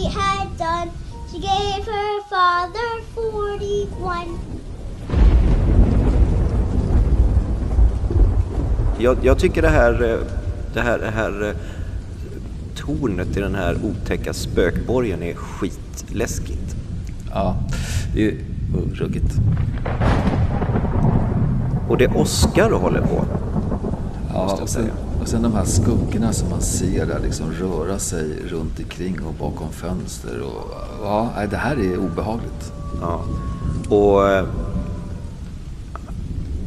she had done. She gave her father 41. Jag, jag tycker det här, eh, det här, det här eh, tornet i den här otäcka spökborgen är skitläskigt. Ja, det är ruggigt. Och det åskar och håller på. Ja, måste jag säga. Sen de här skuggorna som man ser där liksom röra sig runt omkring och bakom fönster. Och, ja, det här är obehagligt. Ja. Och eh,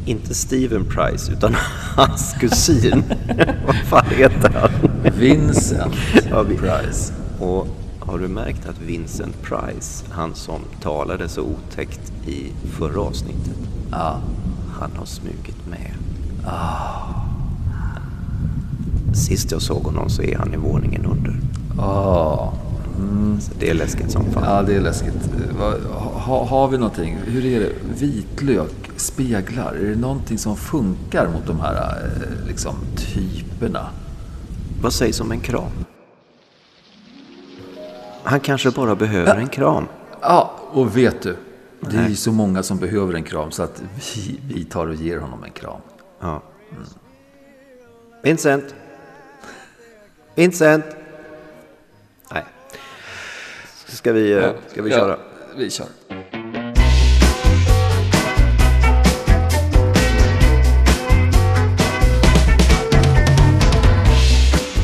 inte Steven Price utan hans kusin. Vad fan heter han? Vincent Price. Och har du märkt att Vincent Price, han som talade så otäckt i förra avsnittet, Ja. han har smugit med. Sist jag såg honom så är han i våningen under. Ja. Så det är läskigt som fan. Ja, det är läskigt. Ha, har vi någonting? Hur är det? Vitlök, speglar. Är det någonting som funkar mot de här eh, liksom, typerna? Vad sägs om en kram? Han kanske bara behöver en kram. Ja, och vet du? Det är ju så många som behöver en kram så att vi, vi tar och ger honom en kram. Ja. Vincent? Vincent? Nej. Ska vi, eh, ska vi Ja, köra? Vi kör.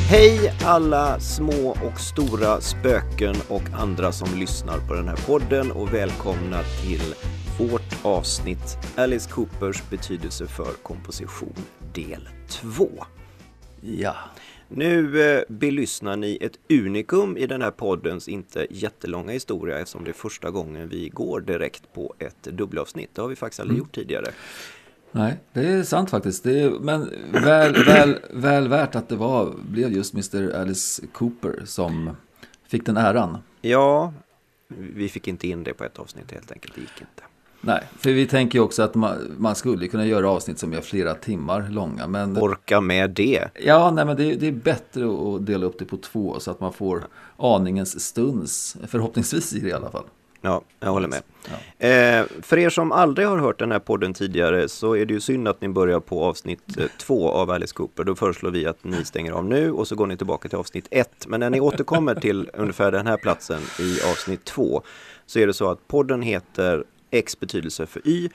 Hej alla små och stora spöken och andra som lyssnar på den här podden och välkomna till vårt avsnitt Alice Coopers betydelse för komposition del 2. Ja. Nu eh, belyssnar ni ett unikum i den här poddens inte jättelånga historia eftersom det är första gången vi går direkt på ett dubbelavsnitt. Det har vi faktiskt aldrig gjort tidigare. Nej, det är sant faktiskt. Det är, men väl, väl, väl värt att det var, blev just Mr. Alice Cooper som fick den äran. Ja, vi fick inte in det på ett avsnitt helt enkelt. Det gick inte. Nej, för vi tänker ju också att man, man skulle kunna göra avsnitt som är flera timmar långa. Men Orka med det. ja, nej, men det, det är bättre att dela upp det på två så att man får aningens stuns. Förhoppningsvis i det i alla fall. Ja, jag håller med. Ja. Eh, för er som aldrig har hört den här podden tidigare så är det ju synd att ni börjar på avsnitt eh, två av Alice Cooper. Då föreslår vi att ni stänger av nu och så går ni tillbaka till avsnitt ett. Men när ni återkommer till ungefär den här platsen i avsnitt två så är det så att podden heter X betydelse för Y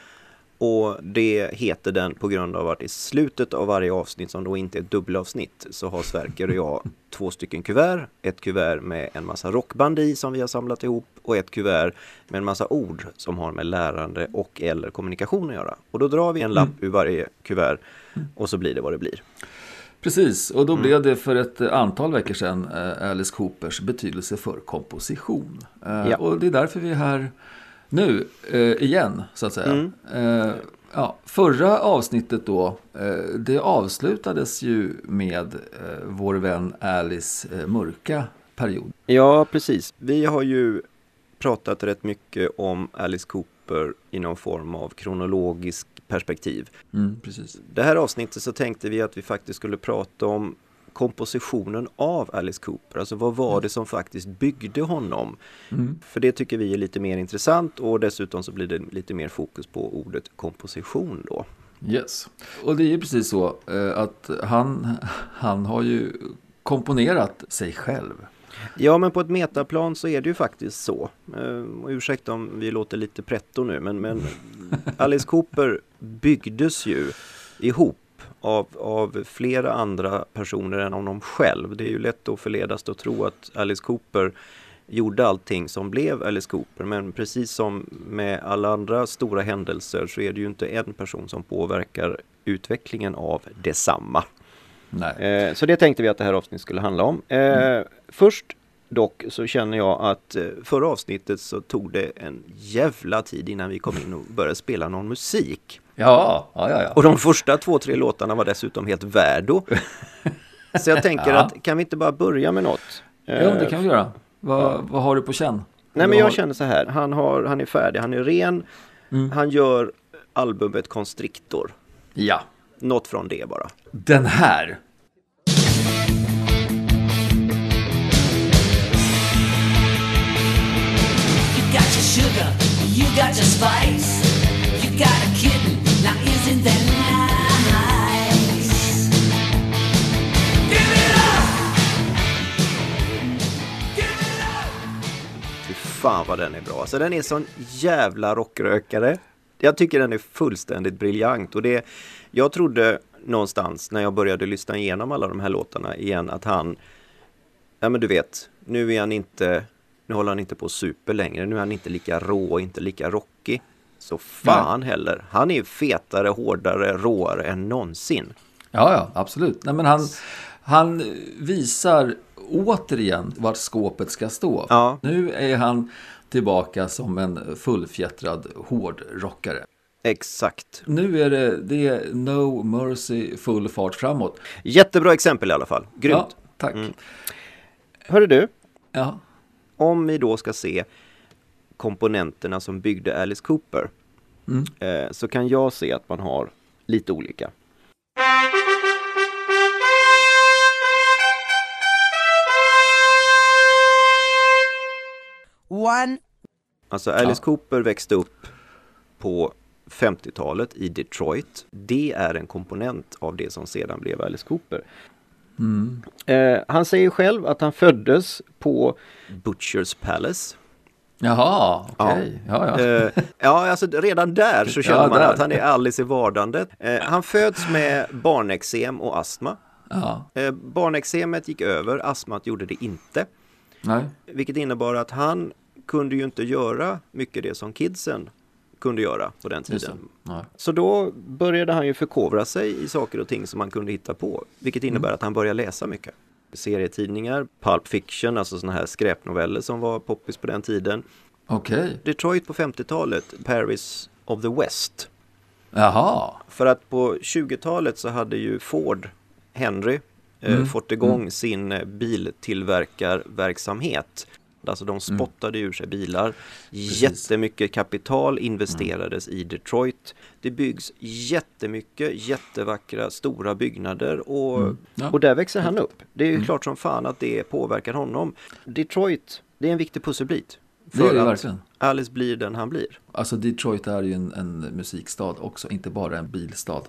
och det heter den på grund av att i slutet av varje avsnitt som då inte är ett dubbelavsnitt så har Sverker och jag två stycken kuvert. Ett kuvert med en massa rockband i som vi har samlat ihop och ett kuvert med en massa ord som har med lärande och eller kommunikation att göra. Och då drar vi en lapp ur varje kuvert och så blir det vad det blir. Precis, och då blev det för ett antal veckor sedan eh, Alice Coopers betydelse för komposition. Eh, Ja. Och det är därför vi är här nu eh, igen, så att säga. Mm. Eh, ja, förra avsnittet då, eh, det avslutades ju med eh, vår vän Alice eh, mörka period. Ja, precis. Vi har ju pratat rätt mycket om Alice Cooper i någon form av kronologisk perspektiv. Mm, precis. Det här avsnittet så tänkte vi att vi faktiskt skulle prata om kompositionen av Alice Cooper. Alltså vad var det som faktiskt byggde honom? Mm. För det tycker vi är lite mer intressant och dessutom så blir det lite mer fokus på ordet komposition då. Yes. Och det är ju precis så eh, att han, han har ju komponerat sig själv. Ja, men på ett metaplan så är det ju faktiskt så. Eh, och ursäkta om vi låter lite pretto nu, men, men Alice Cooper byggdes ju ihop av, av flera andra personer än honom själv. Det är ju lätt att förledas att tro att Alice Cooper gjorde allting som blev Alice Cooper. Men precis som med alla andra stora händelser så är det ju inte en person som påverkar utvecklingen av detsamma. Nej. Eh, så det tänkte vi att det här avsnittet skulle handla om. Eh, Först dock så känner jag att eh, förra avsnittet så tog det en jävla tid innan vi kom in och började spela någon musik. Ja, ja, ja. ja. Och de första två, tre låtarna var dessutom helt värdo. Så jag tänker Ja. att kan vi inte bara börja med något? Ja, det kan vi göra. Vad, vad har du på känn? Nej men jag har- känner så här, han, har, han är färdig, han är ren, Mm. han gör albumet Constrictor. Ja, Något från det bara. den här. your sugar, you got your spice. You got a kitten, fan vad den är bra. Alltså den är sån jävla rockrökare. Jag tycker den är fullständigt briljant och det jag trodde någonstans när jag började lyssna igenom alla de här låtarna igen att han Ja men du vet, nu är han inte Nu håller han inte på super längre, nu är han inte lika rå inte lika rockig. Så fan heller, han är fetare, hårdare, råare än någonsin. Ja, ja, absolut. Nej, men han, han visar återigen vart skåpet ska stå. Ja. Nu är han tillbaka som en fullfjättrad hårdrockare. Exakt. Nu är det, det är No Mercy, full fart framåt. Jättebra exempel i alla fall. Grymt. Ja, tack. Mm. Hörru du, Ja. om vi då ska se komponenterna som byggde Alice Cooper Mm. eh, så kan jag se att man har lite olika. One Alltså Alice Ja. Cooper växte upp på 50-talet i Detroit. Det är en komponent av det som sedan blev Alice Cooper. Mm. Eh, han säger själv att han föddes på Butchers Palace. Jaha, okej. Ja. Ja, Eh, ja, alltså redan där så känner Ja, man där. att han är Alice i vardandet. Eh, han föds med barnexem och astma. ja. Eh, barnexemet gick över, astmat gjorde det inte. Nej. Vilket innebar att han kunde ju inte göra mycket det som kidsen kunde göra på den tiden. Så då började han ju förkovra sig i saker och ting som han kunde hitta på. Vilket innebär att han började läsa mycket. Serietidningar, Pulp Fiction, alltså sådana här skräpnoveller som var poppis på den tiden. Okej. Detroit på 50-talet, Paris of the West. Jaha. För att på 20-talet så hade ju Ford, Henry, eh, Mm. fått igång sin eh, biltillverkarverksamhet. Alltså de spottade ur sig bilar. Jättemycket kapital investerades i Detroit. Det byggs jättemycket jättevackra stora byggnader och, Mm. Ja. och där växer han upp. Det är ju klart som fan att det påverkar honom. Detroit, det är en viktig pusselbit. Det är För det att verkligen. Alice blir den han blir. Alltså Detroit är ju en, en musikstad också, inte bara en bilstad.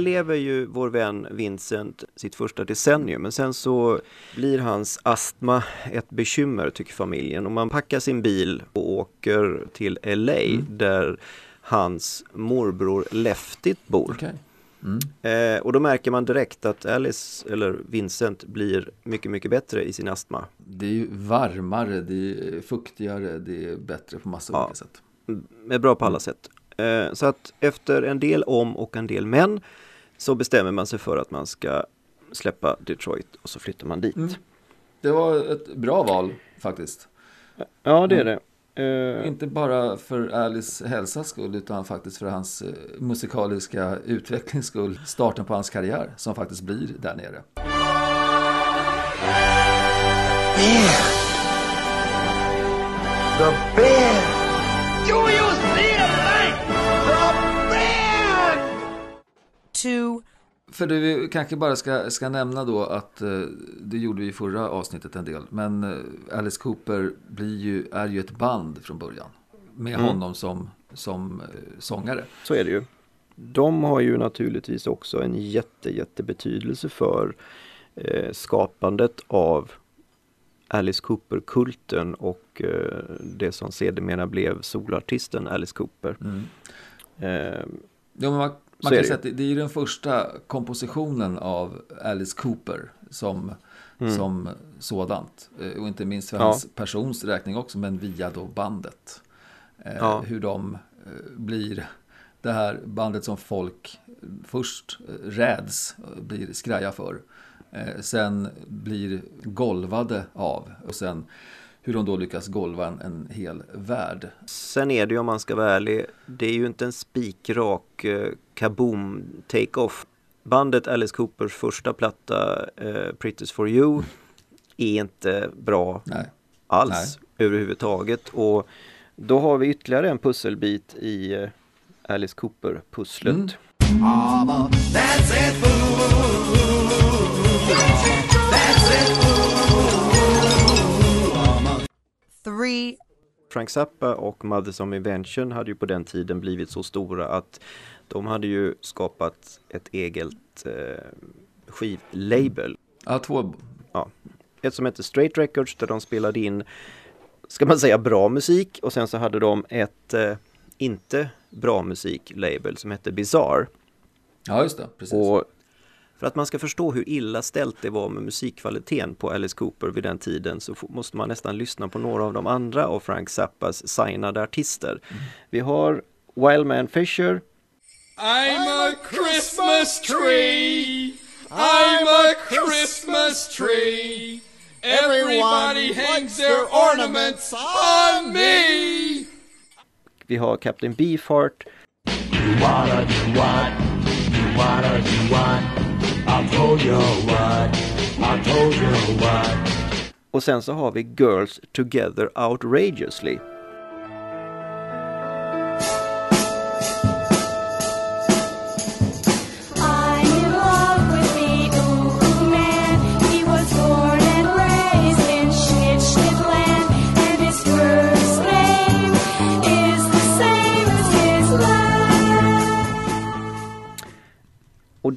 Lever ju vår vän Vincent sitt första decennium men sen så blir hans astma ett bekymmer tycker familjen och man packar sin bil och åker till LA där hans morbror Leftit bor. Okej. Eh, och då märker man direkt att Alice eller Vincent blir mycket mycket bättre i sin astma. Det är ju varmare, det är fuktigare, det är bättre på massa Ja. olika sätt. är bra på alla sätt. Eh, så att efter en del om och en del men så bestämmer man sig för att man ska släppa Detroit och så flyttar man dit. Det var ett bra val faktiskt. Ja det är det. Eh, Inte bara för Alice hälsas skull utan faktiskt för hans eh, musikaliska utvecklings skull. Starten på hans karriär som faktiskt blir där nere. The band. Two. För det vi kanske bara ska, ska nämna då att eh, det gjorde vi i förra avsnittet en del. Men eh, Alice Cooper blir ju, är ju ett band från början. Med honom som, som eh, sångare. så är det ju. De har ju naturligtvis också en jätte, jätte betydelse för eh, skapandet av Alice Cooper-kulten och eh, det som sedermera blev solartisten Alice Cooper. Eh, Ja, men man, man kan säga att det, är den första kompositionen av Alice Cooper som, som sådant. Eh, Och inte minst för Mm. Ja. hans persons räkning också, men via då bandet. Eh, Ja. Hur de eh, blir det här bandet som folk först räds, blir skraja för. Sen blir golvade av och sen hur de då lyckas golva en, en hel värld. Sen är det ju om man ska vara ärlig, det är ju inte en spikrak eh, kaboom take-off. Bandet Alice Coopers första platta, eh, Pretty's for you, är inte bra Nej. alls överhuvudtaget. Och då har vi ytterligare en pusselbit i eh, Alice Cooper-pusslet. Mm. Three. Frank Zappa och Mothers of Invention hade ju på den tiden blivit så stora att de hade ju skapat ett eget eh, skivlabel. Ja, två... Ett som hette Straight Records där de spelade in, ska man säga bra musik och sen så hade de ett eh, inte bra musiklabel som hette Bizarre. Ja, just det. Precis. Och för att man ska förstå hur illa ställt det var med musikkvaliteten på Alice Cooper vid den tiden så måste man nästan lyssna på några av de andra av Frank Zappas signade artister. Vi har Wildman Fisher, I'm a Christmas tree. I'm a Christmas tree. Everybody hangs their ornaments on me. vi har Captain Beefheart, wanna do what? You wanna do what? Och sen så har vi Girls Together Outrageously.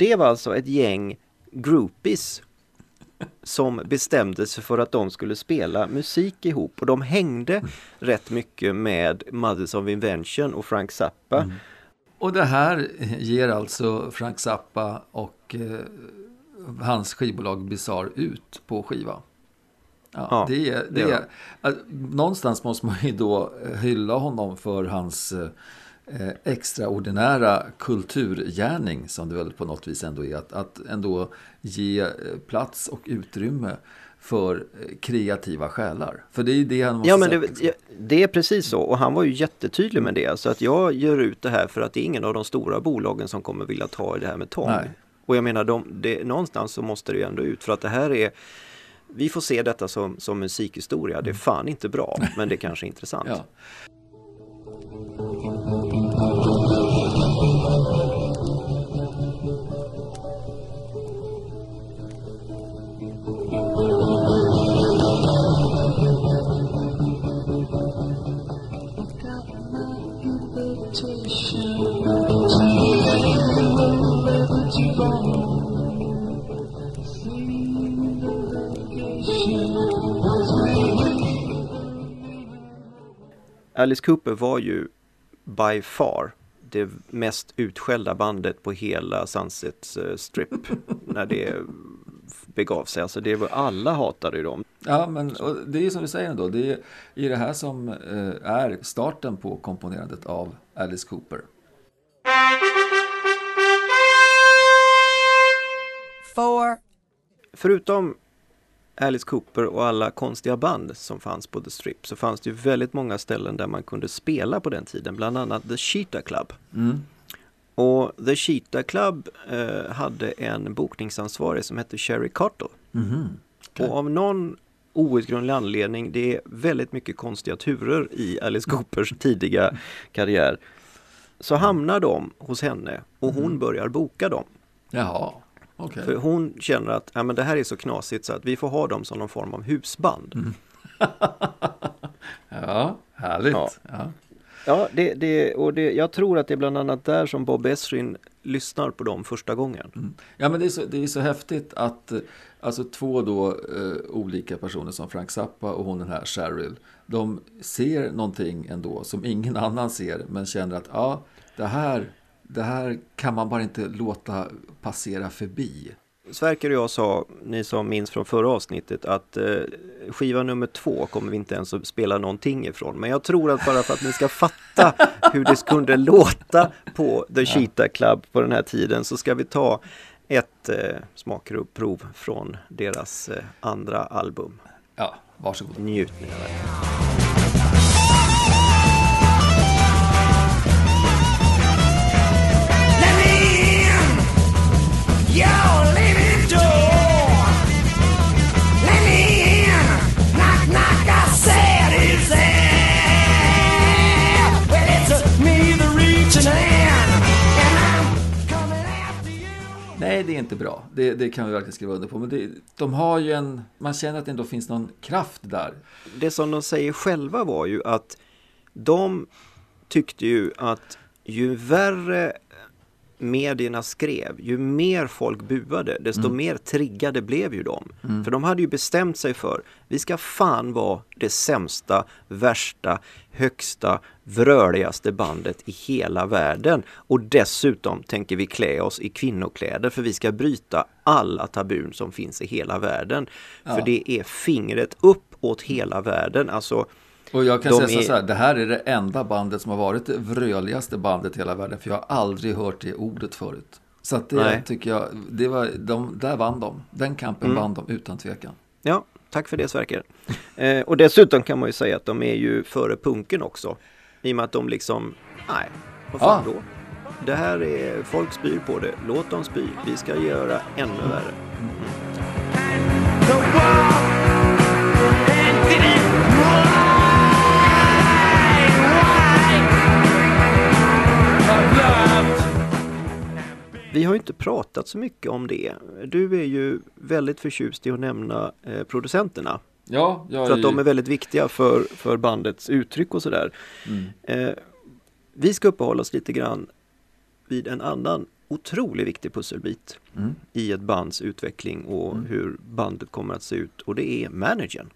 Det var alltså ett gäng groupies som bestämde sig för att de skulle spela musik ihop och de hängde rätt mycket med Mothers of Invention och Frank Zappa. Och det här ger alltså Frank Zappa och eh, hans skivbolag Bizarre ut på skiva. Ja, Ja, det är, det det är, att någonstans måste man ju då hylla honom för hans eh, extraordinära kulturgärning som det väl på något vis ändå är. Att, att ändå ge eh, plats och utrymme för eh, kreativa själar. För det är ju det han måste Ja men det, liksom. det är precis så och han var ju jättetydlig med det. Så att jag gör ut det här för att det är ingen av de stora bolagen som kommer vilja ta i det här med tång. Nej. Och jag menar, de, det, någonstans så måste det ju ändå ut för att det här är vi får se detta som, som musikhistoria. Det är fan inte bra, men det är kanske är intressant. Ja. Alice Cooper var ju by far det mest utskällda bandet på hela Sunset eh, Strip när det begav sig. Alltså det var, alla hatade ju dem. Ja, men det är ju som du säger ändå. Det är i det här som eh, är starten på komponerandet av Alice Cooper. Four. Förutom Alice Cooper och alla konstiga band som fanns på The Strip så fanns det ju väldigt många ställen där man kunde spela på den tiden, bland annat The Cheetah Club. Mm. Och The Cheetah Club eh, hade en bokningsansvarig som hette Sherry Cottle. Mhm. Okej. Och av någon outgrundlig anledning, det är väldigt mycket konstiga turer i Alice Coopers tidiga karriär. Så hamnar de hos henne och hon börjar boka dem. Jaha, okej. För hon känner att ja, men det här är så knasigt så att vi får ha dem som någon form av husband. Ja, härligt. Ja. Ja. Ja, det, det, och det, jag tror att det är bland annat där som Bob Esrin lyssnar på dem första gången. Ja, men det är, så, det är så häftigt att eh, alltså två då eh, olika personer som Frank Zappa och hon den här Cheryl, de ser någonting ändå som ingen annan ser, men känner att ja, det här, det här kan man bara inte låta passera förbi. Sverker och jag sa, ni som minns från förra avsnittet, att eh, skiva nummer två kommer vi inte ens att spela någonting ifrån. Men jag tror att bara för att ni ska fatta hur det kunde låta på The Cheetah Club på den här tiden så ska vi ta ett eh, smakprov från deras eh, andra album. Ja, varsågod. Njut mina vänner. Nej, det är inte bra. Det, det kan vi verkligen skriva under på. Men det, de har ju en... Man känner att det ändå finns någon kraft där. det som de säger själva var ju att de tyckte ju att ju värre medierna skrev, ju mer folk buade, desto mer triggade blev ju de. För de hade ju bestämt sig för, vi ska fan vara det sämsta, värsta, högsta, vröligaste bandet i hela världen. Och dessutom tänker vi klä oss i kvinnokläder för vi ska bryta alla tabun som finns i hela världen. För Ja. det är fingret upp åt hela världen. Alltså, Och jag kan De säga är- så här, det här är det enda bandet som har varit det vröligaste bandet i hela världen. För jag har aldrig hört det ordet förut. Så att det Nej. tycker jag, det var, de, där vann de. Den kampen Mm. vann de utan tvekan. Ja, tack för det Sverker. Eh, och dessutom kan man ju säga att de är ju före punken också. I och med att de liksom, nej, vad fan Ja. då? Det här är, folk spyr på det, låt dem spy. Vi ska göra ännu värre. The Vi har ju inte pratat så mycket om det. Du är ju väldigt förtjust i att nämna eh, producenterna. Ja, jag För att är de ju- är väldigt viktiga för, för bandets uttryck och sådär. Mm. Eh, vi ska uppehålla oss lite grann vid en annan otroligt viktig pusselbit Mm. i ett bands utveckling och hur bandet kommer att se ut och det är managern.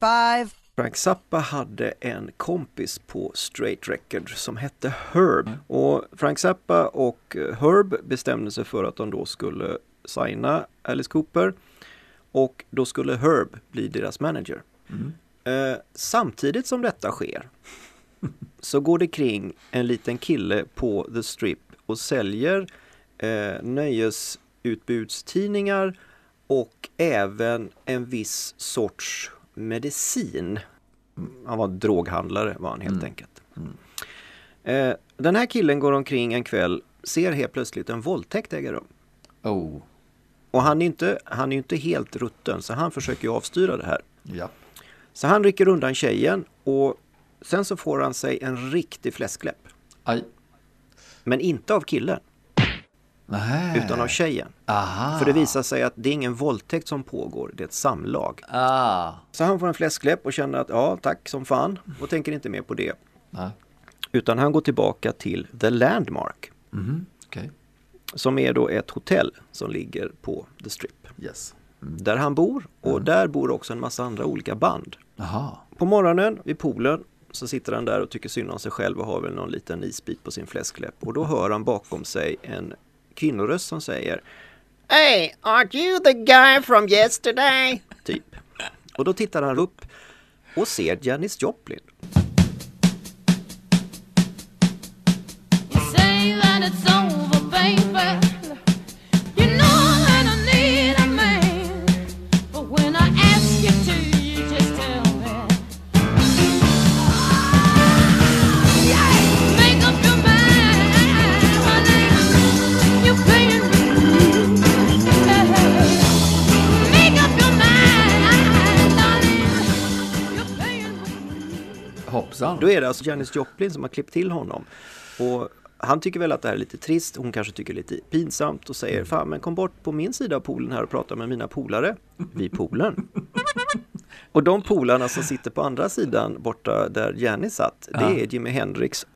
five, Frank Zappa hade en kompis på Straight Record som hette Herb. Och Frank Zappa och Herb bestämde sig för att de då skulle signa Alice Cooper. Och då skulle Herb bli deras manager. Mm. Eh, samtidigt som detta sker så går det kring en liten kille på The Strip och säljer eh, nöjesutbudstidningar och även en viss sorts medicin. Han var droghandlare var han helt enkelt. Eh, den här killen går omkring en kväll, ser helt plötsligt en våldtäkt äga rum. Oh, Och han är inte, han är inte helt rutten så han försöker avstyra det här. ja. Så han rycker undan tjejen och sen så får han sig en riktig fläskläpp. Aj. Men inte av killen, Nej. utan av tjejen. Aha. För det visar sig att det är ingen våldtäkt som pågår, det är ett samlag. Ah. Så han får en fläskläpp och känner att ja, tack som fan och tänker inte mer på det. Nej. Utan han går tillbaka till The Landmark Mhm. Okej. som är då ett hotell som ligger på The Strip. Yes. Där han bor och där bor också en massa andra olika band. Aha. På morgonen vid poolen så sitter han där och tycker synd om sig själv och har väl någon liten isbit på sin fläskläpp. Och då hör han bakom sig en kvinnoröst som säger Hey, aren't you the guy from yesterday? Typ. Och då tittar han upp och ser Janis Joplin. You say that it's over, baby. Hoppsan. Då är det alltså Janis Joplin som har klippt till honom. Och han tycker väl att det här är lite trist, hon kanske tycker lite pinsamt och säger Fan men kom bort på min sida av poolen här och prata med mina polare vid poolen. och de polarna som sitter på andra sidan borta där Janis satt, det är Jimi Hendrix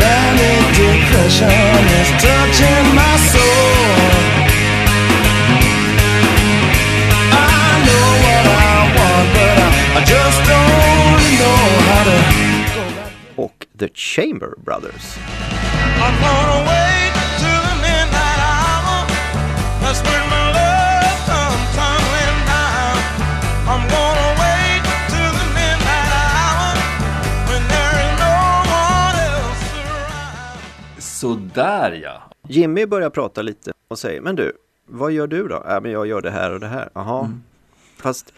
Manic depression is touching my soul. To The Chamber Brothers. Sådär ja. Jimmy börjar prata lite och säger, men du, vad gör du då? Ja, men jag gör det här och det här. Jaha, fast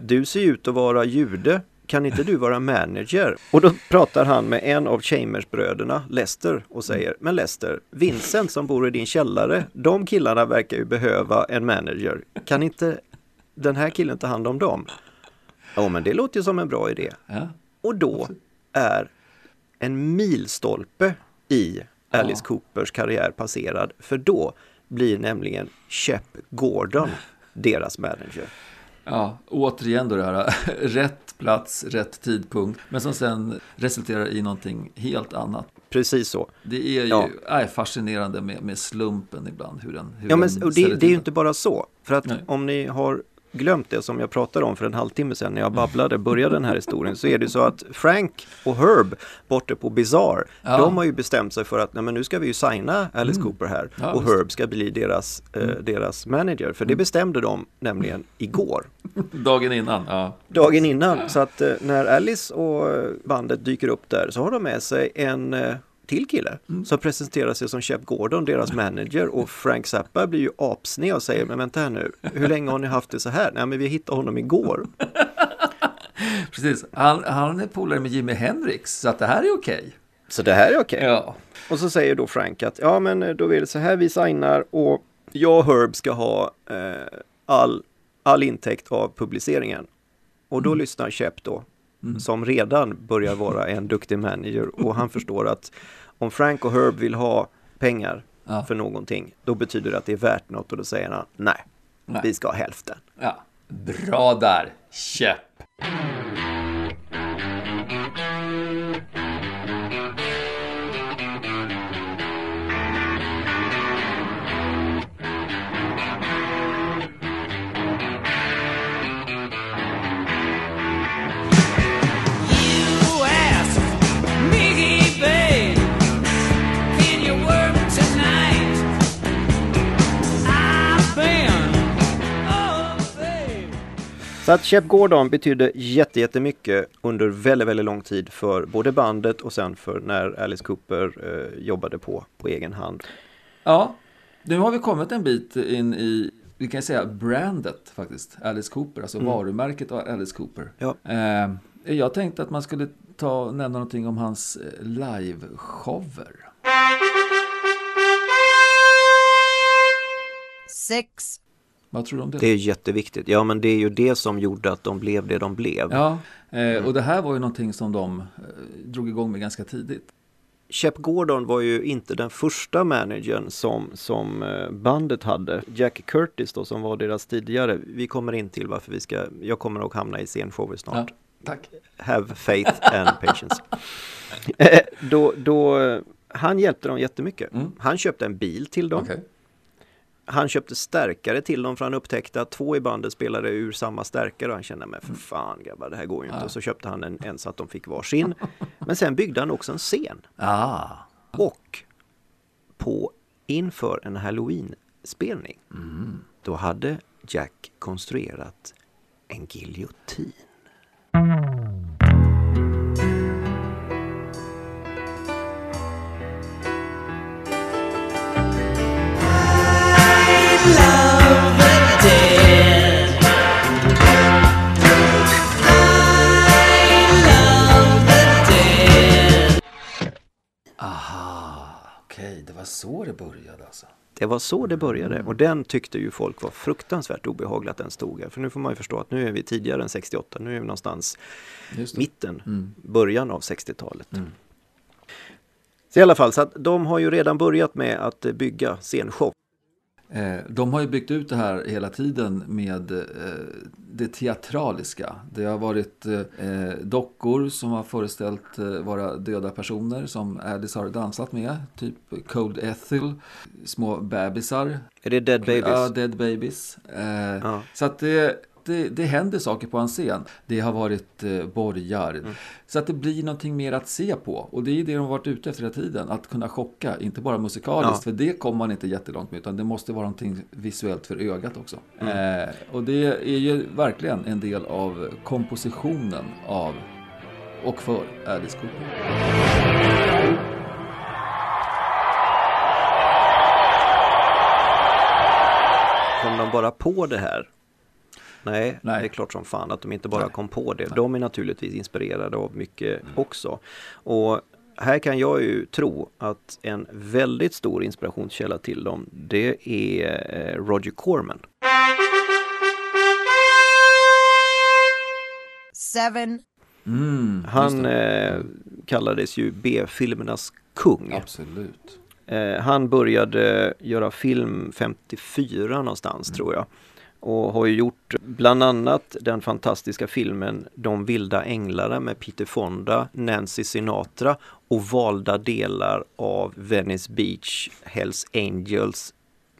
du ser ju ut att vara jude. Kan inte du vara manager? Och då pratar han med en av Chambers-bröderna, Lester, och säger, men Lester, Vincent som bor i din källare, de killarna verkar ju behöva en manager. Kan inte den här killen ta hand om dem? Ja, men det låter ju som en bra idé. ja. Och då är en milstolpe i Alice Coopers karriär passerad. För då blir nämligen Shep Gordon deras manager. Ja, återigen då det här, rätt plats, rätt tidpunkt, men som sen resulterar i någonting helt annat. Precis så. Det är ju Ja. är fascinerande med, med slumpen ibland. Hur den, hur Ja, men den det, det är ju inte bara så. För att Nej. om ni har glömt det som jag pratade om för en halvtimme sedan när jag babblade, började den här historien, så är det så att Frank och Herb borta på Bizarre, Ja. Mm. de har ju bestämt sig för att nej, men nu ska vi ju signa Alice Cooper här Ja, och visst. Mm. Herb ska bli deras, eh, deras manager. För det bestämde de nämligen igår. Dagen innan, ja. dagen innan. Så att eh, när Alice och eh, bandet dyker upp där så har de med sig en eh, till kille som presenterar sig som Shep Gordon, deras manager och Frank Zappa blir ju apsned och säger men vänta här nu, hur länge har ni haft det så här? Nej men vi hittade honom igår. Precis. Han, han är polare med Jimi Hendrix, så att det här är okej. Så det här är okej. Ja. Och så säger då Frank att ja men eh, då är det så här vi signar och jag och Herb ska ha eh, all, all intäkt av publiceringen. Och då lyssnar Shep då, som redan börjar vara en duktig manager och han förstår att om Frank och Herb vill ha pengar Ja. för någonting, då betyder det att det är värt något och då säger han nej, Nej. vi ska ha hälften. ja. Bra där, käpp. Så att Shep Gordon betydde jätte, jättemycket under väldigt, väldigt lång tid för både bandet och sen för när Alice Cooper eh, jobbade på, på egen hand. Ja, nu har vi kommit en bit in i, vi kan säga brandet faktiskt, Alice Cooper, alltså varumärket av Alice Cooper. Ja. Eh, jag tänkte att man skulle ta nämna någonting om hans eh, liveshower. six, Vad tror du om det? Det är jätteviktigt. Ja, men det är ju det som gjorde att de blev det de blev. Ja, eh, och det här var ju någonting som de eh, drog igång med ganska tidigt. Shep Gordon var ju inte den första managern som, som eh, bandet hade. Jack Curtis då, som var deras tidigare. Vi kommer in till varför vi ska, jag kommer nog hamna i scenshower snart. Ja, tack. Have faith and patience. Då, då, han hjälpte dem jättemycket. Mm. Han köpte en bil till dem. Okej. Han köpte stärkare till dem för han upptäckte att två i bandet spelade ur samma stärkare och han kände men för fan grabbar det här går ju inte. Ja. Och så köpte han en, en så att de fick varsin. Men sen byggde han också en scen. Ah, Och på inför en halloween-spelning då hade Jack konstruerat en giljotin. Så det började alltså. Det var så det började och den tyckte ju folk var fruktansvärt obehaglig att den stod här. För nu får man ju förstå att nu är vi tidigare än 68, nu är vi någonstans mitten, Mm. början av 60-talet. Mm. Så i alla fall, så att de har ju redan börjat med att bygga scenshow. Eh, De har ju byggt ut det här hela tiden med eh, det teatraliska. Det har varit eh, dockor som har föreställt vara döda personer som Alice har dansat med. Typ Cold Ethel, små bebisar. Är det Dead Babies? Ja, Dead Babies. Ja. Så att det, det, det händer saker på en scen. Det har varit eh, borgar. Så att det blir någonting mer att se på. Och det är det de har varit ute efter hela tiden. Att kunna chocka, inte bara musikaliskt. Ja. För det kommer man inte jättelångt med. Utan det måste vara någonting visuellt för ögat också. Eh, och det är ju verkligen en del av kompositionen av och för Alice Cooper. Kom de bara på det här? Nej, Nej. det är klart som fan att de inte bara Nej. kom på det. De är naturligtvis inspirerade av mycket också. Och här kan jag ju tro att en väldigt stor inspirationskälla till dem, det är eh, Roger Corman. seven, Mm, Han eh, kallades ju B-filmernas kung. Absolut. Eh, han började göra film 54 någonstans tror jag. Och har ju gjort bland annat den fantastiska filmen De vilda änglarna med Peter Fonda, Nancy Sinatra och valda delar av Venice Beach Hells Angels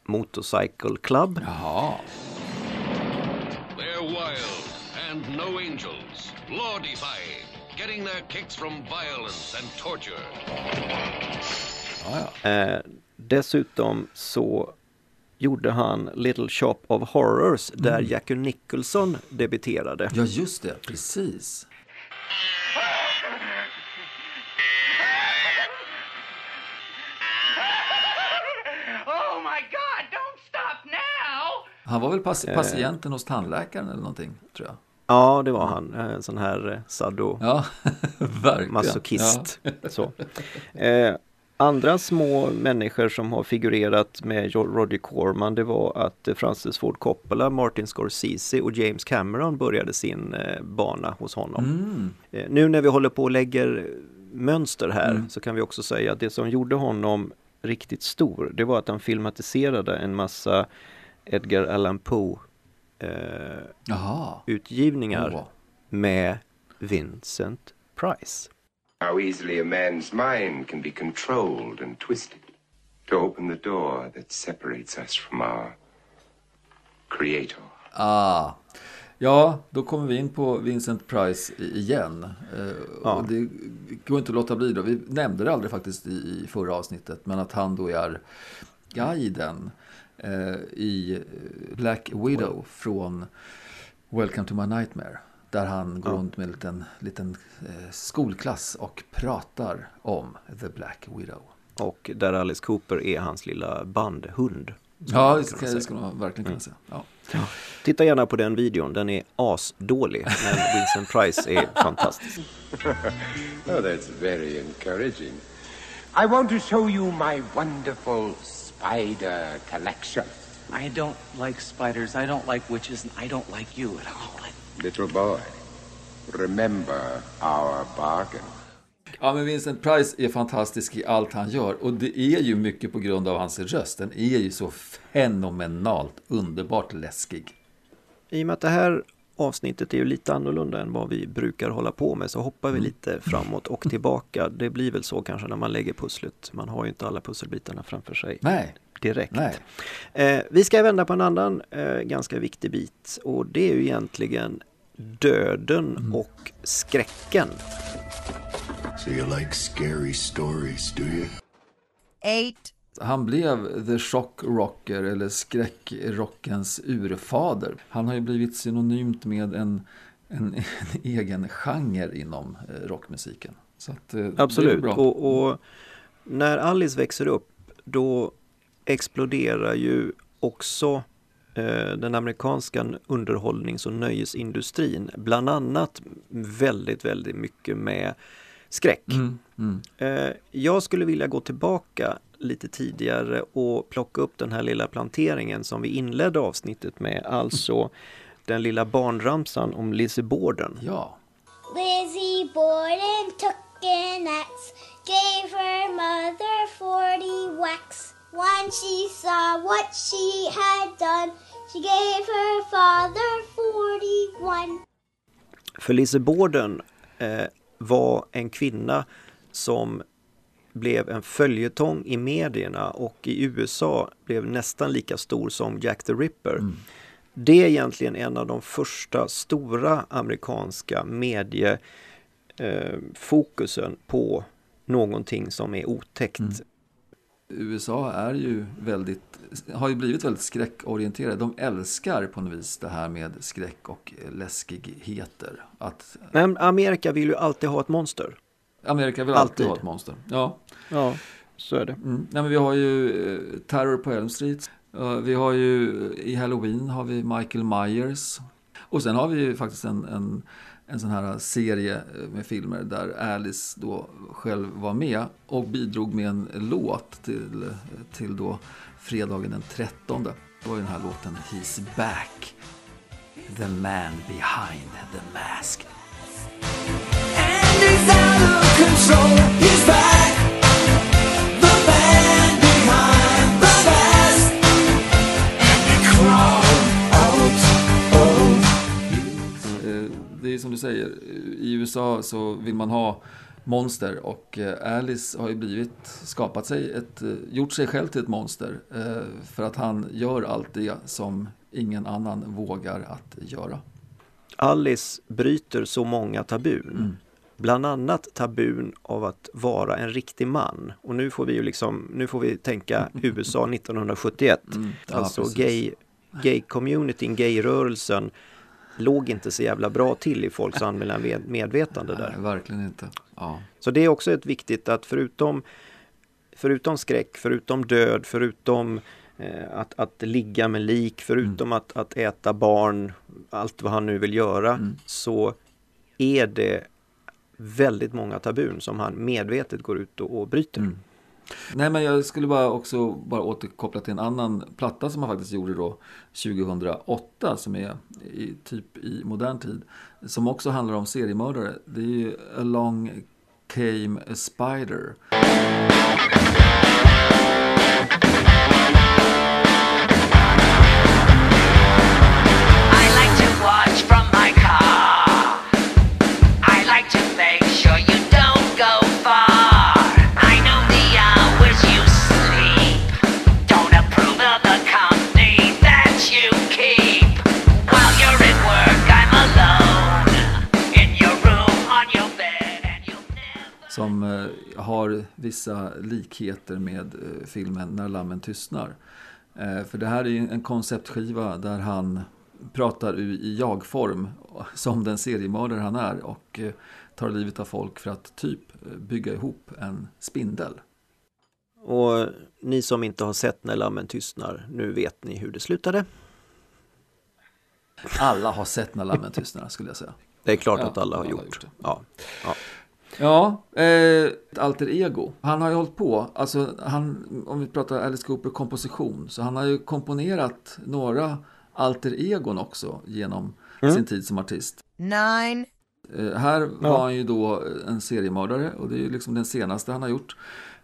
Motorcycle Club. Jaha. They're wild and no angels, law defying, getting their kicks from violence and torture. Ja, ja. Eh, dessutom så gjorde han Little Shop of Horrors där Jackie Nicholson debuterade. ja, just det. Precis. Oh my god, don't stop now! Han var väl pass- patienten hos tandläkaren eller någonting, tror jag. Ja, det var han. En sån här eh, sado Ja, verkligen. masochist. Så. Eh, andra små människor som har figurerat med Roger Corman det var att eh, Francis Ford Coppola, Martin Scorsese och James Cameron började sin eh, bana hos honom. Mm. Eh, nu när vi håller på och lägger mönster här så kan vi också säga att det som gjorde honom riktigt stor det var att han filmatiserade en massa Edgar Allan Poe eh, utgivningar Åh. med Vincent Price. How easily a man's mind can be controlled and twisted to open the door that separates us from our Creator. Ah. Ja, då kommer vi in på Vincent Price igen. Eh, Ja. Och det går inte att låta bli då. Vi nämnde det aldrig faktiskt i, i förra avsnittet. Men att han då är guiden eh, i eh, Black Widow från Welcome to my nightmare. Där han går runt med en liten, liten eh, skolklass och pratar om The Black Widow. Och där Alice Cooper är hans lilla bandhund. Ja, det ska, det säga. ska man verkligen kunna säga. Ja. Titta gärna på den videon, den är asdålig. Men Vincent Price är fantastisk. Oh, that's very encouraging. I want to show you my wonderful spider collection. I don't like spiders, I don't like witches, and I don't like you at all. Little boy, remember our bargain. Ja, men Vincent Price är fantastisk i allt han gör. Och det är ju mycket på grund av hans röst. Den är ju så fenomenalt underbart läskig. I och med att det här avsnittet är ju lite annorlunda än vad vi brukar hålla på med så hoppar vi lite framåt och tillbaka. Det blir väl så kanske när man lägger pusslet. Man har ju inte alla pusselbitarna framför sig Nej, direkt. nej. Eh, vi ska vända på en annan eh, ganska viktig bit och det är ju egentligen döden och skräcken. So you like scary stories, do you? eight, Han blev The Shock Rocker eller skräckrockens urfader. Han har ju blivit synonymt med en, en, en egen genre inom eh, rockmusiken. Så att, eh, Absolut. Och, och när Alice växer upp då exploderar ju också eh, den amerikanska underhållnings och nöjesindustrin. Bland annat väldigt, väldigt mycket med skräck. Mm, mm. Eh, jag skulle vilja gå tillbaka lite tidigare och plocka upp den här lilla planteringen som vi inledde avsnittet med. Alltså den lilla barnramsan om Lizzie Borden. Ja. Lizzie Borden took an axe, gave her mother forty whacks. When she saw what she had done, she gave her father forty-one. För Lizzie Borden eh, var en kvinna som blev en följetong i medierna och i USA blev nästan lika stor som Jack the Ripper. det är egentligen en av de första stora amerikanska mediefokusen eh, på någonting som är otäckt. USA är ju väldigt, har ju blivit väldigt skräckorienterade. De älskar på något vis det här med skräck och läskigheter. Att Men Amerika vill ju alltid ha ett monster. Amerika vill alltid, Alltid. ha ett monster. Ja, Ja, så är det. Mm. Nej, men vi har ju eh, Terror på Elm Street. Vi har ju i Halloween har vi Michael Myers. Och sen har vi ju faktiskt en, en, en sån här serie eh, med filmer där Alice då själv var med och bidrog med en låt till, till då fredagen den 13. Det var ju den här låten He's back. The man behind the mask. And He's out of control. Som du säger, i USA så vill man ha monster och eh, Alice har ju blivit, skapat sig ett, eh, gjort sig själv till ett monster eh, för att han gör allt det som ingen annan vågar att göra. Alice bryter så många tabun. Bland annat tabun av att vara en riktig man. Och nu får vi ju liksom, nu får vi tänka USA 1971. Ja, alltså precis. gay, gay-communityn, gay-rörelsen låg inte så jävla bra till i folks allmänna med- medvetande där. Nej, verkligen inte. Ja. Så det är också ett viktigt att förutom, förutom skräck, förutom död, förutom eh, att, att ligga med lik, förutom att, att äta barn, allt vad han nu vill göra, så är det väldigt många tabun som han medvetet går ut och, och bryter. Nej men jag skulle bara också bara återkoppla till en annan platta som han faktiskt gjorde då 2008 som är i, typ i modern tid. Som också handlar om seriemördare. Det är ju Along came a spider. Vissa likheter med eh, filmen När lammen tystnar. Eh, för det här är en konceptskiva där han pratar i jag-form som den seriemördare han är och eh, tar livet av folk för att typ bygga ihop en spindel. Och ni som inte har sett När lammen tystnar, nu vet ni hur det slutade. Alla har sett När lammen tystnar skulle jag säga. Det är klart Ja, att alla har alla gjort. gjort ja. Ja. Ja, eh, alter ego. Han har ju hållit på, alltså han, om vi pratar Alice Cooper komposition, så han har ju komponerat några alter egon också genom Mm. sin tid som artist. nine, Eh, här var Ja. han ju då en seriemördare och det är ju liksom den senaste han har gjort.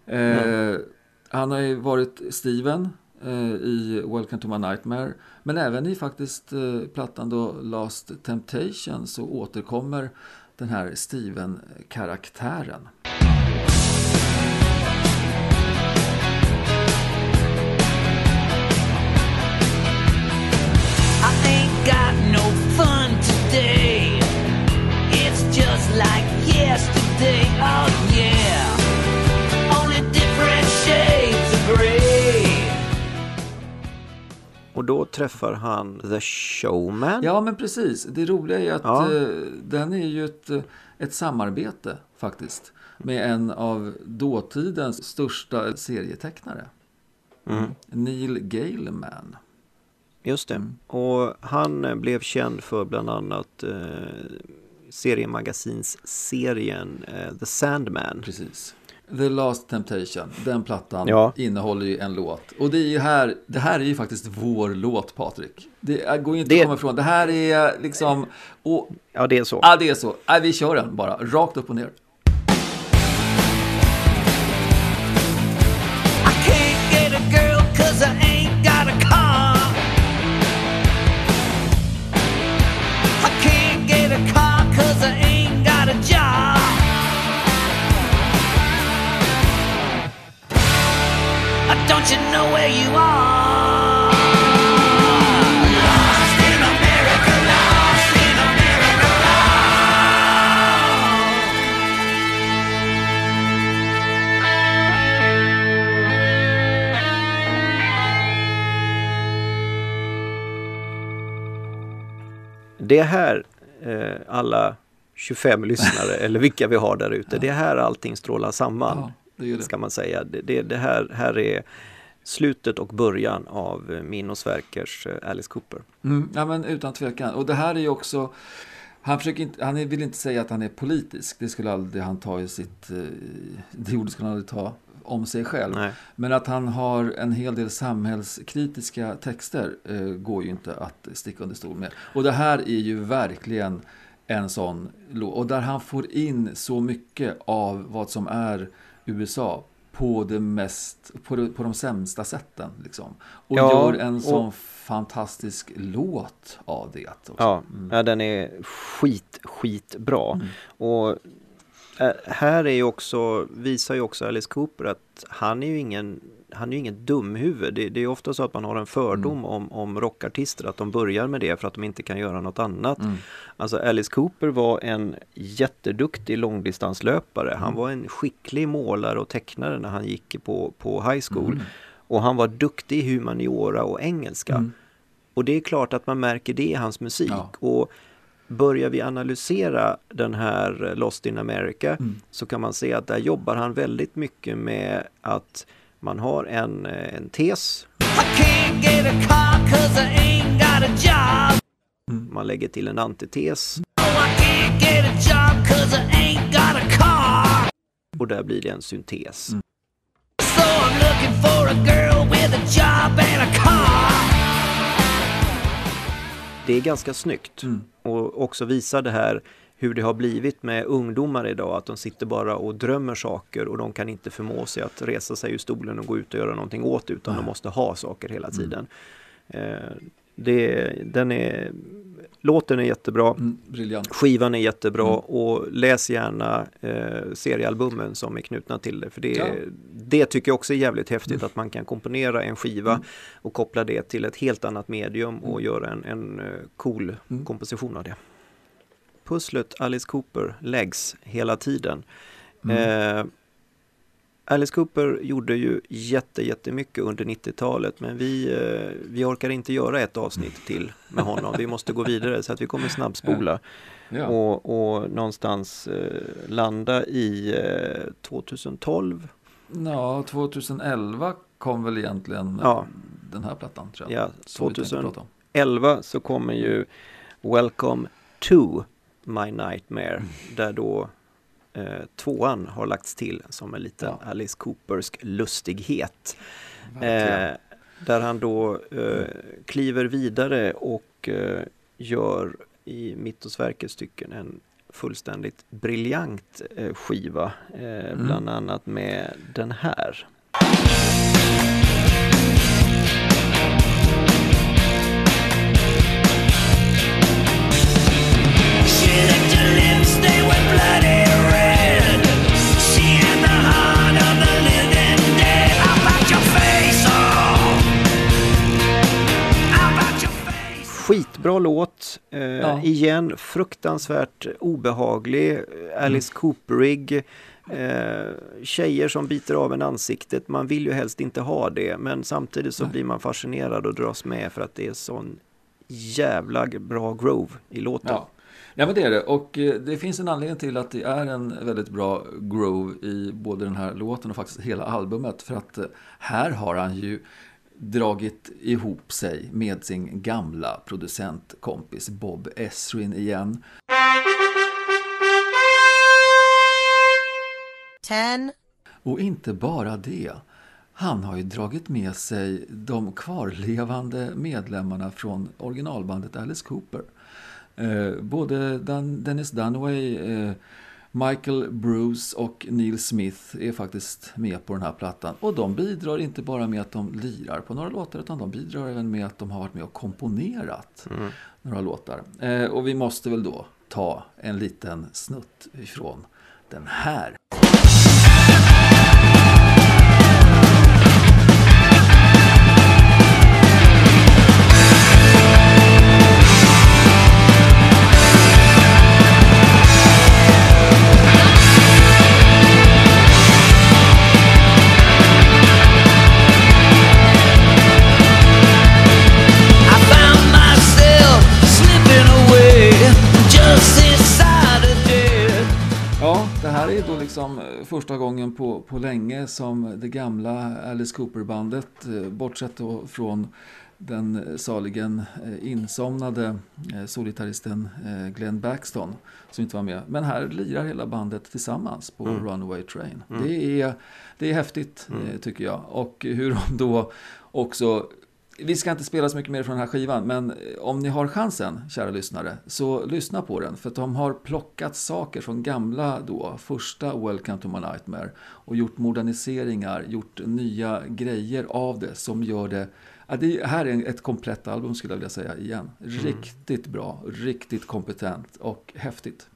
Eh, Mm. Han har ju varit Steven eh, i Welcome to my nightmare. Men även i faktiskt eh, plattan då Last Temptation så återkommer den här Steven-karaktären. Like yesterday. Oh yeah. Och då träffar han The Showman. Ja, men precis. Det roliga är att Ja. eh, den är ju ett, eh, ett samarbete faktiskt med en av dåtidens största serietecknare. Mm. Neil Gaiman. Just det. Och han eh, blev känd för bland annat eh, seriemagasinsserien eh, The Sandman. Precis. The Last Temptation, den plattan Ja. innehåller ju en låt. Och det är ju här, det här är ju faktiskt vår låt Patrik. Det går ju inte Det- att komma ifrån. Det här är liksom... Och, ja, det är så. Ja, det är så. Nej, vi kör den bara, rakt upp och ner. Det är här eh, alla 25 lyssnare eller vilka vi har där ute, det är här allting strålar samman. Ja, det det. Ska man säga. Det, det, det här, här är slutet och början av min och Sverkers eh, Alice Cooper. Mm, ja, men utan tvekan. Och det här är ju också... Han, försöker inte, han vill inte säga att han är politisk. Det skulle aldrig han ta i sitt... eh, Det ordet skulle han aldrig ta om sig själv. Nej. Men att han har en hel del samhällskritiska texter eh, går ju inte att sticka under stol med. Och det här är ju verkligen en sån låt. Och där han får in så mycket av vad som är USA på, det mest, på, det, på de sämsta sätten. Liksom. Och Ja, gör en och- sån fantastisk låt av det. Också. Ja, ja, den är skit, skitbra. Mm. Och här är ju också, visar ju också Alice Cooper att han är ju ingen han är ju inget dumhuvud. Det, det är ofta så att man har en fördom Mm. om, om rockartister, att de börjar med det för att de inte kan göra något annat. Mm. Alltså Alice Cooper var en jätteduktig långdistanslöpare. Mm. Han var en skicklig målare och tecknare när han gick på, på high school. Mm. Och han var duktig i humaniora och engelska. Mm. Och det är klart att man märker det i hans musik. Och börjar vi analysera den här eh, Lost in America Mm. så kan man se att där jobbar han väldigt mycket med att man har en, eh, en tes. Job. Man lägger till en antites car. och där blir det en syntes. So Det är ganska snyggt. Och också visar det här hur det har blivit med ungdomar idag, att de sitter bara och drömmer saker och de kan inte förmå sig att resa sig ur stolen och gå ut och göra någonting åt utan de måste ha saker hela tiden. Eh, det, den är, låten är jättebra, briljant. skivan är jättebra och läs gärna eh, seriealbumen som är knutna till det. För det, Ja. det tycker jag också är jävligt häftigt att man kan komponera en skiva och koppla det till ett helt annat medium och göra en, en eh, cool komposition av det. Pusslet Alice Cooper läggs hela tiden. Eh, Alice Cooper gjorde ju jätte, jättemycket under 90-talet men vi, eh, vi orkar inte göra ett avsnitt till med honom. Vi måste gå vidare så att vi kommer snabbspola Ja. och, och någonstans eh, landa i eh, 2012. Ja, 2011 kom väl egentligen Ja. den här plattan tror jag. Ja, Som vi tänkte prata om. 2011 så kommer ju Welcome to My Nightmare Mm. där då eh, tvåan har lagts till som en liten Alice Coopersk lustighet. Eh, där han då eh, kliver vidare och eh, gör i mitt och Sverkers stycken en fullständigt briljant eh, skiva. Eh, Mm. Bland annat med den här. She licked her lips, they were bloody Skitbra låt, eh, Ja. igen fruktansvärt obehaglig, eh, Alice Cooperig, eh, tjejer som biter av en ansiktet, man vill ju helst inte ha det men samtidigt så blir man fascinerad och dras med för att det är sån jävla bra grove i låten. Ja. ja, men det är det. Och eh, det finns en anledning till att det är en väldigt bra groove i både den här låten och faktiskt hela albumet. För att eh, här har han ju dragit ihop sig med sin gamla producentkompis Bob Esrin igen. 10, Och inte bara det. Han har ju dragit med sig de kvarlevande medlemmarna från originalbandet Alice Cooper. Eh, både Dan- Dennis Dunaway, eh, Michael Bruce och Neil Smith är faktiskt med på den här plattan. Och de bidrar inte bara med att de lirar på några låtar utan de bidrar även med att de har varit med och komponerat några låtar. Eh, och vi måste väl då ta en liten snutt ifrån den här. Första gången på, på länge som det gamla Alice Cooper-bandet, eh, bortsett då från den saligen eh, insomnade eh, solitaristen Glenn Baxton som inte var med. Men här lirar hela bandet tillsammans på Mm. Runaway Train. Mm. Det, är, det är häftigt Mm. tycker jag. Och hur de då också vi ska inte spela så mycket mer från den här skivan, men eh, om ni har chansen, kära lyssnare, så lyssna på den. För de har plockat saker från gamla då, första Welcome to my nightmare och gjort moderniseringar, gjort nya grejer av det som gör det Ja, det här är ett komplett album skulle jag vilja säga igen. Riktigt bra, riktigt kompetent och häftigt.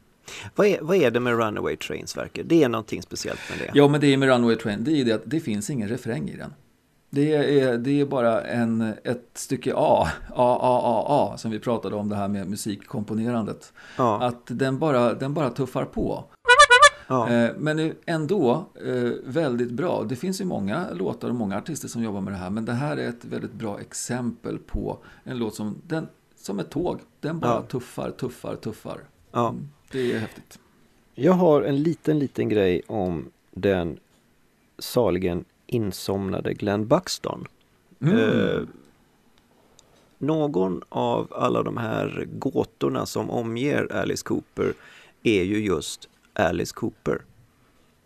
Vad är, vad är det med Runaway Trains verkar? Det är någonting speciellt med det. Ja, men det är med Runaway Train, det är det att det finns ingen refräng i den. Det är, det är bara en, ett stycke A, A, A, A, A, som vi pratade om det här med musikkomponerandet. Ja. Att den bara, den bara tuffar på. Ja. Eh, Men ändå eh, väldigt bra. Det finns ju många låtar och många artister som jobbar med det här. Men det här är ett väldigt bra exempel på en låt som, den, som ett tåg. Den bara Ja. tuffar, tuffar, tuffar. Ja. Det är häftigt. Jag har en liten, liten grej om den saligen insomnade Glenn Buxton. Mm. Eh, någon av alla de här gåtorna som omger Alice Cooper är ju just Alice Cooper.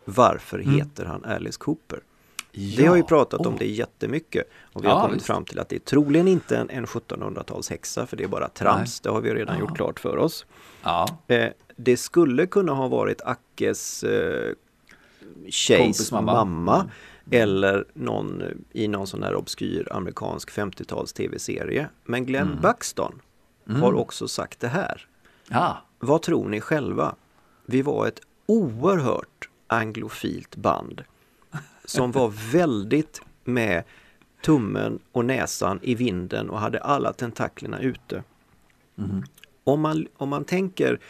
Varför Mm. heter han Alice Cooper? Vi har ju pratat om det jättemycket och vi har Ja, kommit visst. fram till att det är troligen inte en, en 1700-talshäxa för det är bara trams. Det har vi redan Ja. gjort klart för oss. Ja. Eh, det skulle kunna ha varit Ackes eh, tjejs mamma. mamma. Eller någon i någon sån här obskyr amerikansk 50-tals tv-serie. Men Glenn Mm. Buxton Mm. har också sagt det här. Ja. Vad tror ni själva? Vi var ett oerhört anglofilt band som var väldigt med tummen och näsan i vinden och hade alla tentaklerna ute. Mhm. Om, man, om man tänker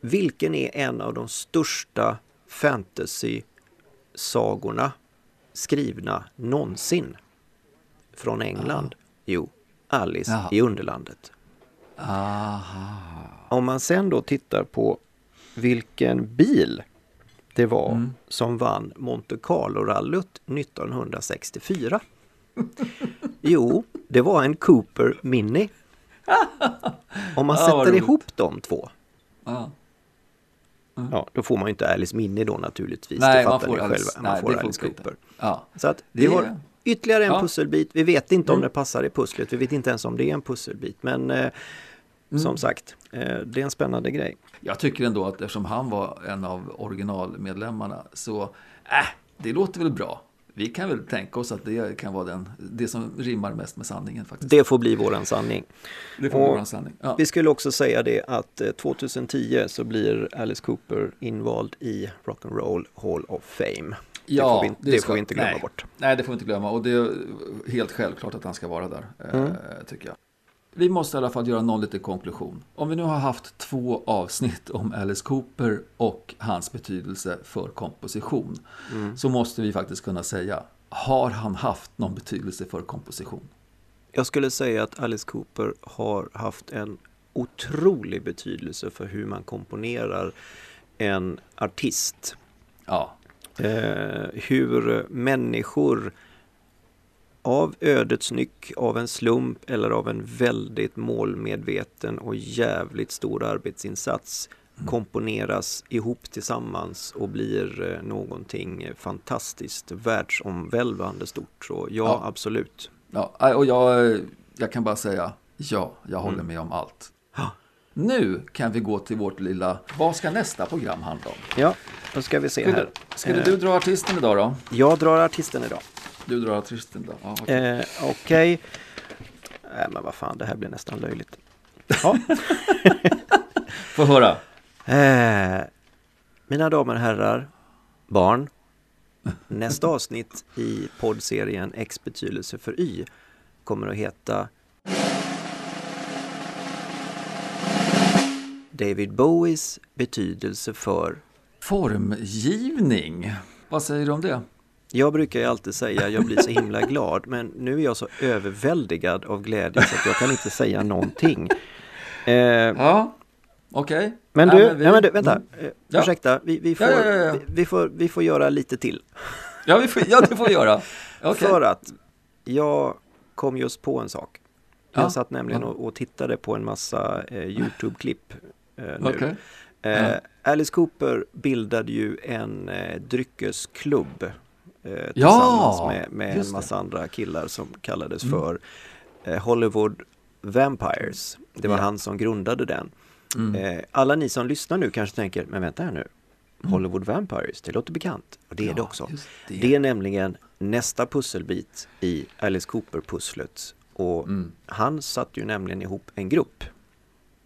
vilken är en av de största fantasy-sagorna skrivna någonsin från England? Jo, Alice Jaha. i Underlandet. Aha. Om man sen då tittar på vilken bil det var Mm. som vann Monte Carlo-rallyt 1964. jo, det var en Cooper Mini. Om man vad sätter ihop de två, Ja. ja, då får man ju inte Alice Mini då naturligtvis. Nej, det man får Alice- själva. Man nej, får Alice. Cooper. Ja. Så att vi Det- har ytterligare en Ja. pusselbit. Vi vet inte om Mm. det passar i pusslet. Vi vet inte ens om det är en pusselbit. Men eh, Mm. som sagt, eh, det är en spännande grej. Jag tycker ändå att eftersom han var en av originalmedlemmarna så, äh, det låter väl bra. Vi kan väl tänka oss att det kan vara den, det som rimmar mest med sanningen faktiskt. Det får bli våran sanning. Det får bli Och våran sanning. Ja. Vi skulle också säga det att eh, 2010 så blir Alice Cooper invald i Rock'n'Roll Hall of Fame. det får vi, inte- det ska- får vi inte glömma nej. bort. Nej, det får vi inte glömma. Och det är helt självklart att han ska vara där, eh, Mm. tycker jag. Vi måste i alla fall göra någon liten konklusion. Om vi nu har haft två avsnitt om Alice Cooper och hans betydelse för komposition, Mm. så måste vi faktiskt kunna säga, har han haft någon betydelse för komposition? Jag skulle säga att Alice Cooper har haft en otrolig betydelse för hur man komponerar en artist. Ja. Eh, hur människor av ödets nyck, av en slump eller av en väldigt målmedveten och jävligt stor arbetsinsats komponeras ihop tillsammans och blir eh, någonting fantastiskt världsomvälvande stort. Så ja, Ja. absolut. Ja, och jag, jag kan bara säga ja, jag håller Mm. med om allt. Nu kan vi gå till vårt lilla, vad ska nästa program handla om? Ja, då ska vi se Skulle, här. skulle Eh, du dra artisten idag då? Jag drar artisten idag. Du drar artisten idag? Ja, okej. Eh, Okej. Nej men vad fan, det här blir nästan löjligt. Ja. Få höra. Eh, mina damer och herrar, barn. Nästa avsnitt i poddserien X betydelse för Y kommer att heta David Bowies betydelse för Formgivning. Vad säger du om det? Jag brukar ju alltid säga jag blir så himla glad men nu är jag så överväldigad av glädje så att jag kan inte säga någonting. Eh, Ja. Okej. Men Ja, du, vi- nej, men du vänta, Mm. eh, Ja. ursäkta, vi, vi, får, Ja, ja, ja, ja. Vi, vi, får, vi får göra lite till. Ja, vi får, ja, det får vi göra. Okej. För att jag kom just på en sak. Ja. Jag satt nämligen Ja. och, och tittade på en massa eh, YouTube-klipp eh, nu. Okej. Eh, Ja. Alice Cooper bildade ju en eh, dryckesklubb eh, tillsammans med, med just en det. massa andra killar som kallades Mm. för eh, Hollywood Vampires. Det var Ja. han som grundade den. Mm. Eh, alla ni som lyssnar nu kanske tänker, men vänta här nu. Hollywood Vampires, det låter bekant. Och det är det Mm. Ja, också. det. Det är nämligen nästa pusselbit i Alice Cooper-pusslet. Och Mm. han satte ju nämligen ihop en grupp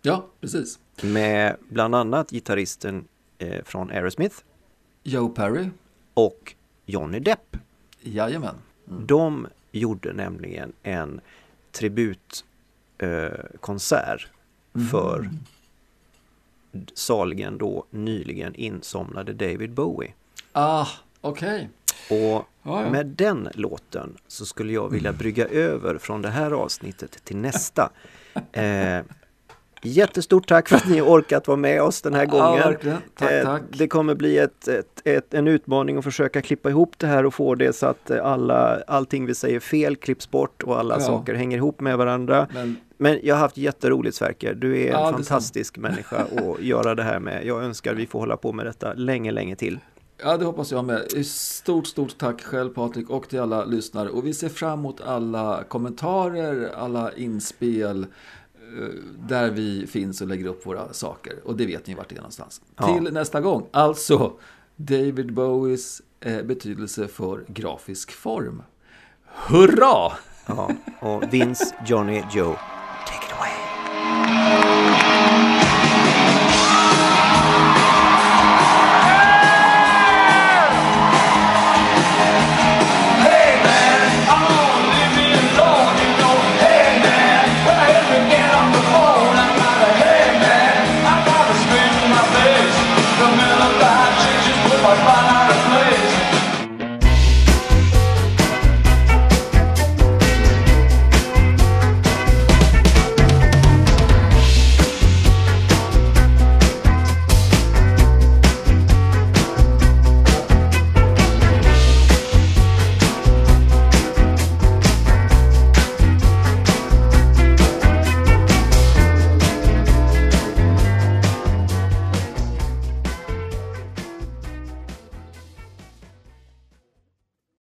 Ja, precis. med bland annat gitarristen eh, från Aerosmith Joe Perry. och Johnny Depp. Jajamän. De gjorde nämligen en tributkonsert eh, konsert för saligen då nyligen insomnade David Bowie. Ah, okej. Och Ja, ja. med den låten så skulle jag vilja brygga över från det här avsnittet till nästa. Eh, jättestort tack för att ni orkat vara med oss den här Ja, gången. verkligen. Tack, Eh, tack. Det kommer bli ett, ett, ett, en utmaning att försöka klippa ihop det här och få det så att eh, alla, allting vi säger fel klipps bort och alla Ja. saker hänger ihop med varandra. Men Men jag har haft jätteroligt Sverker. Du är en Ja, fantastisk människa att göra det här med. Jag önskar vi får hålla på med detta länge, länge till. Ja, det hoppas jag med. Stort, stort tack själv Patrik och till alla lyssnare. Och vi ser fram emot alla kommentarer, alla inspel där vi finns och lägger upp våra saker. Och det vet ni vart det är någonstans. Ja. Till nästa gång. Alltså, David Bowies eh, betydelse för grafisk form. Hurra! Ja, och Vince, Johnny, Joe.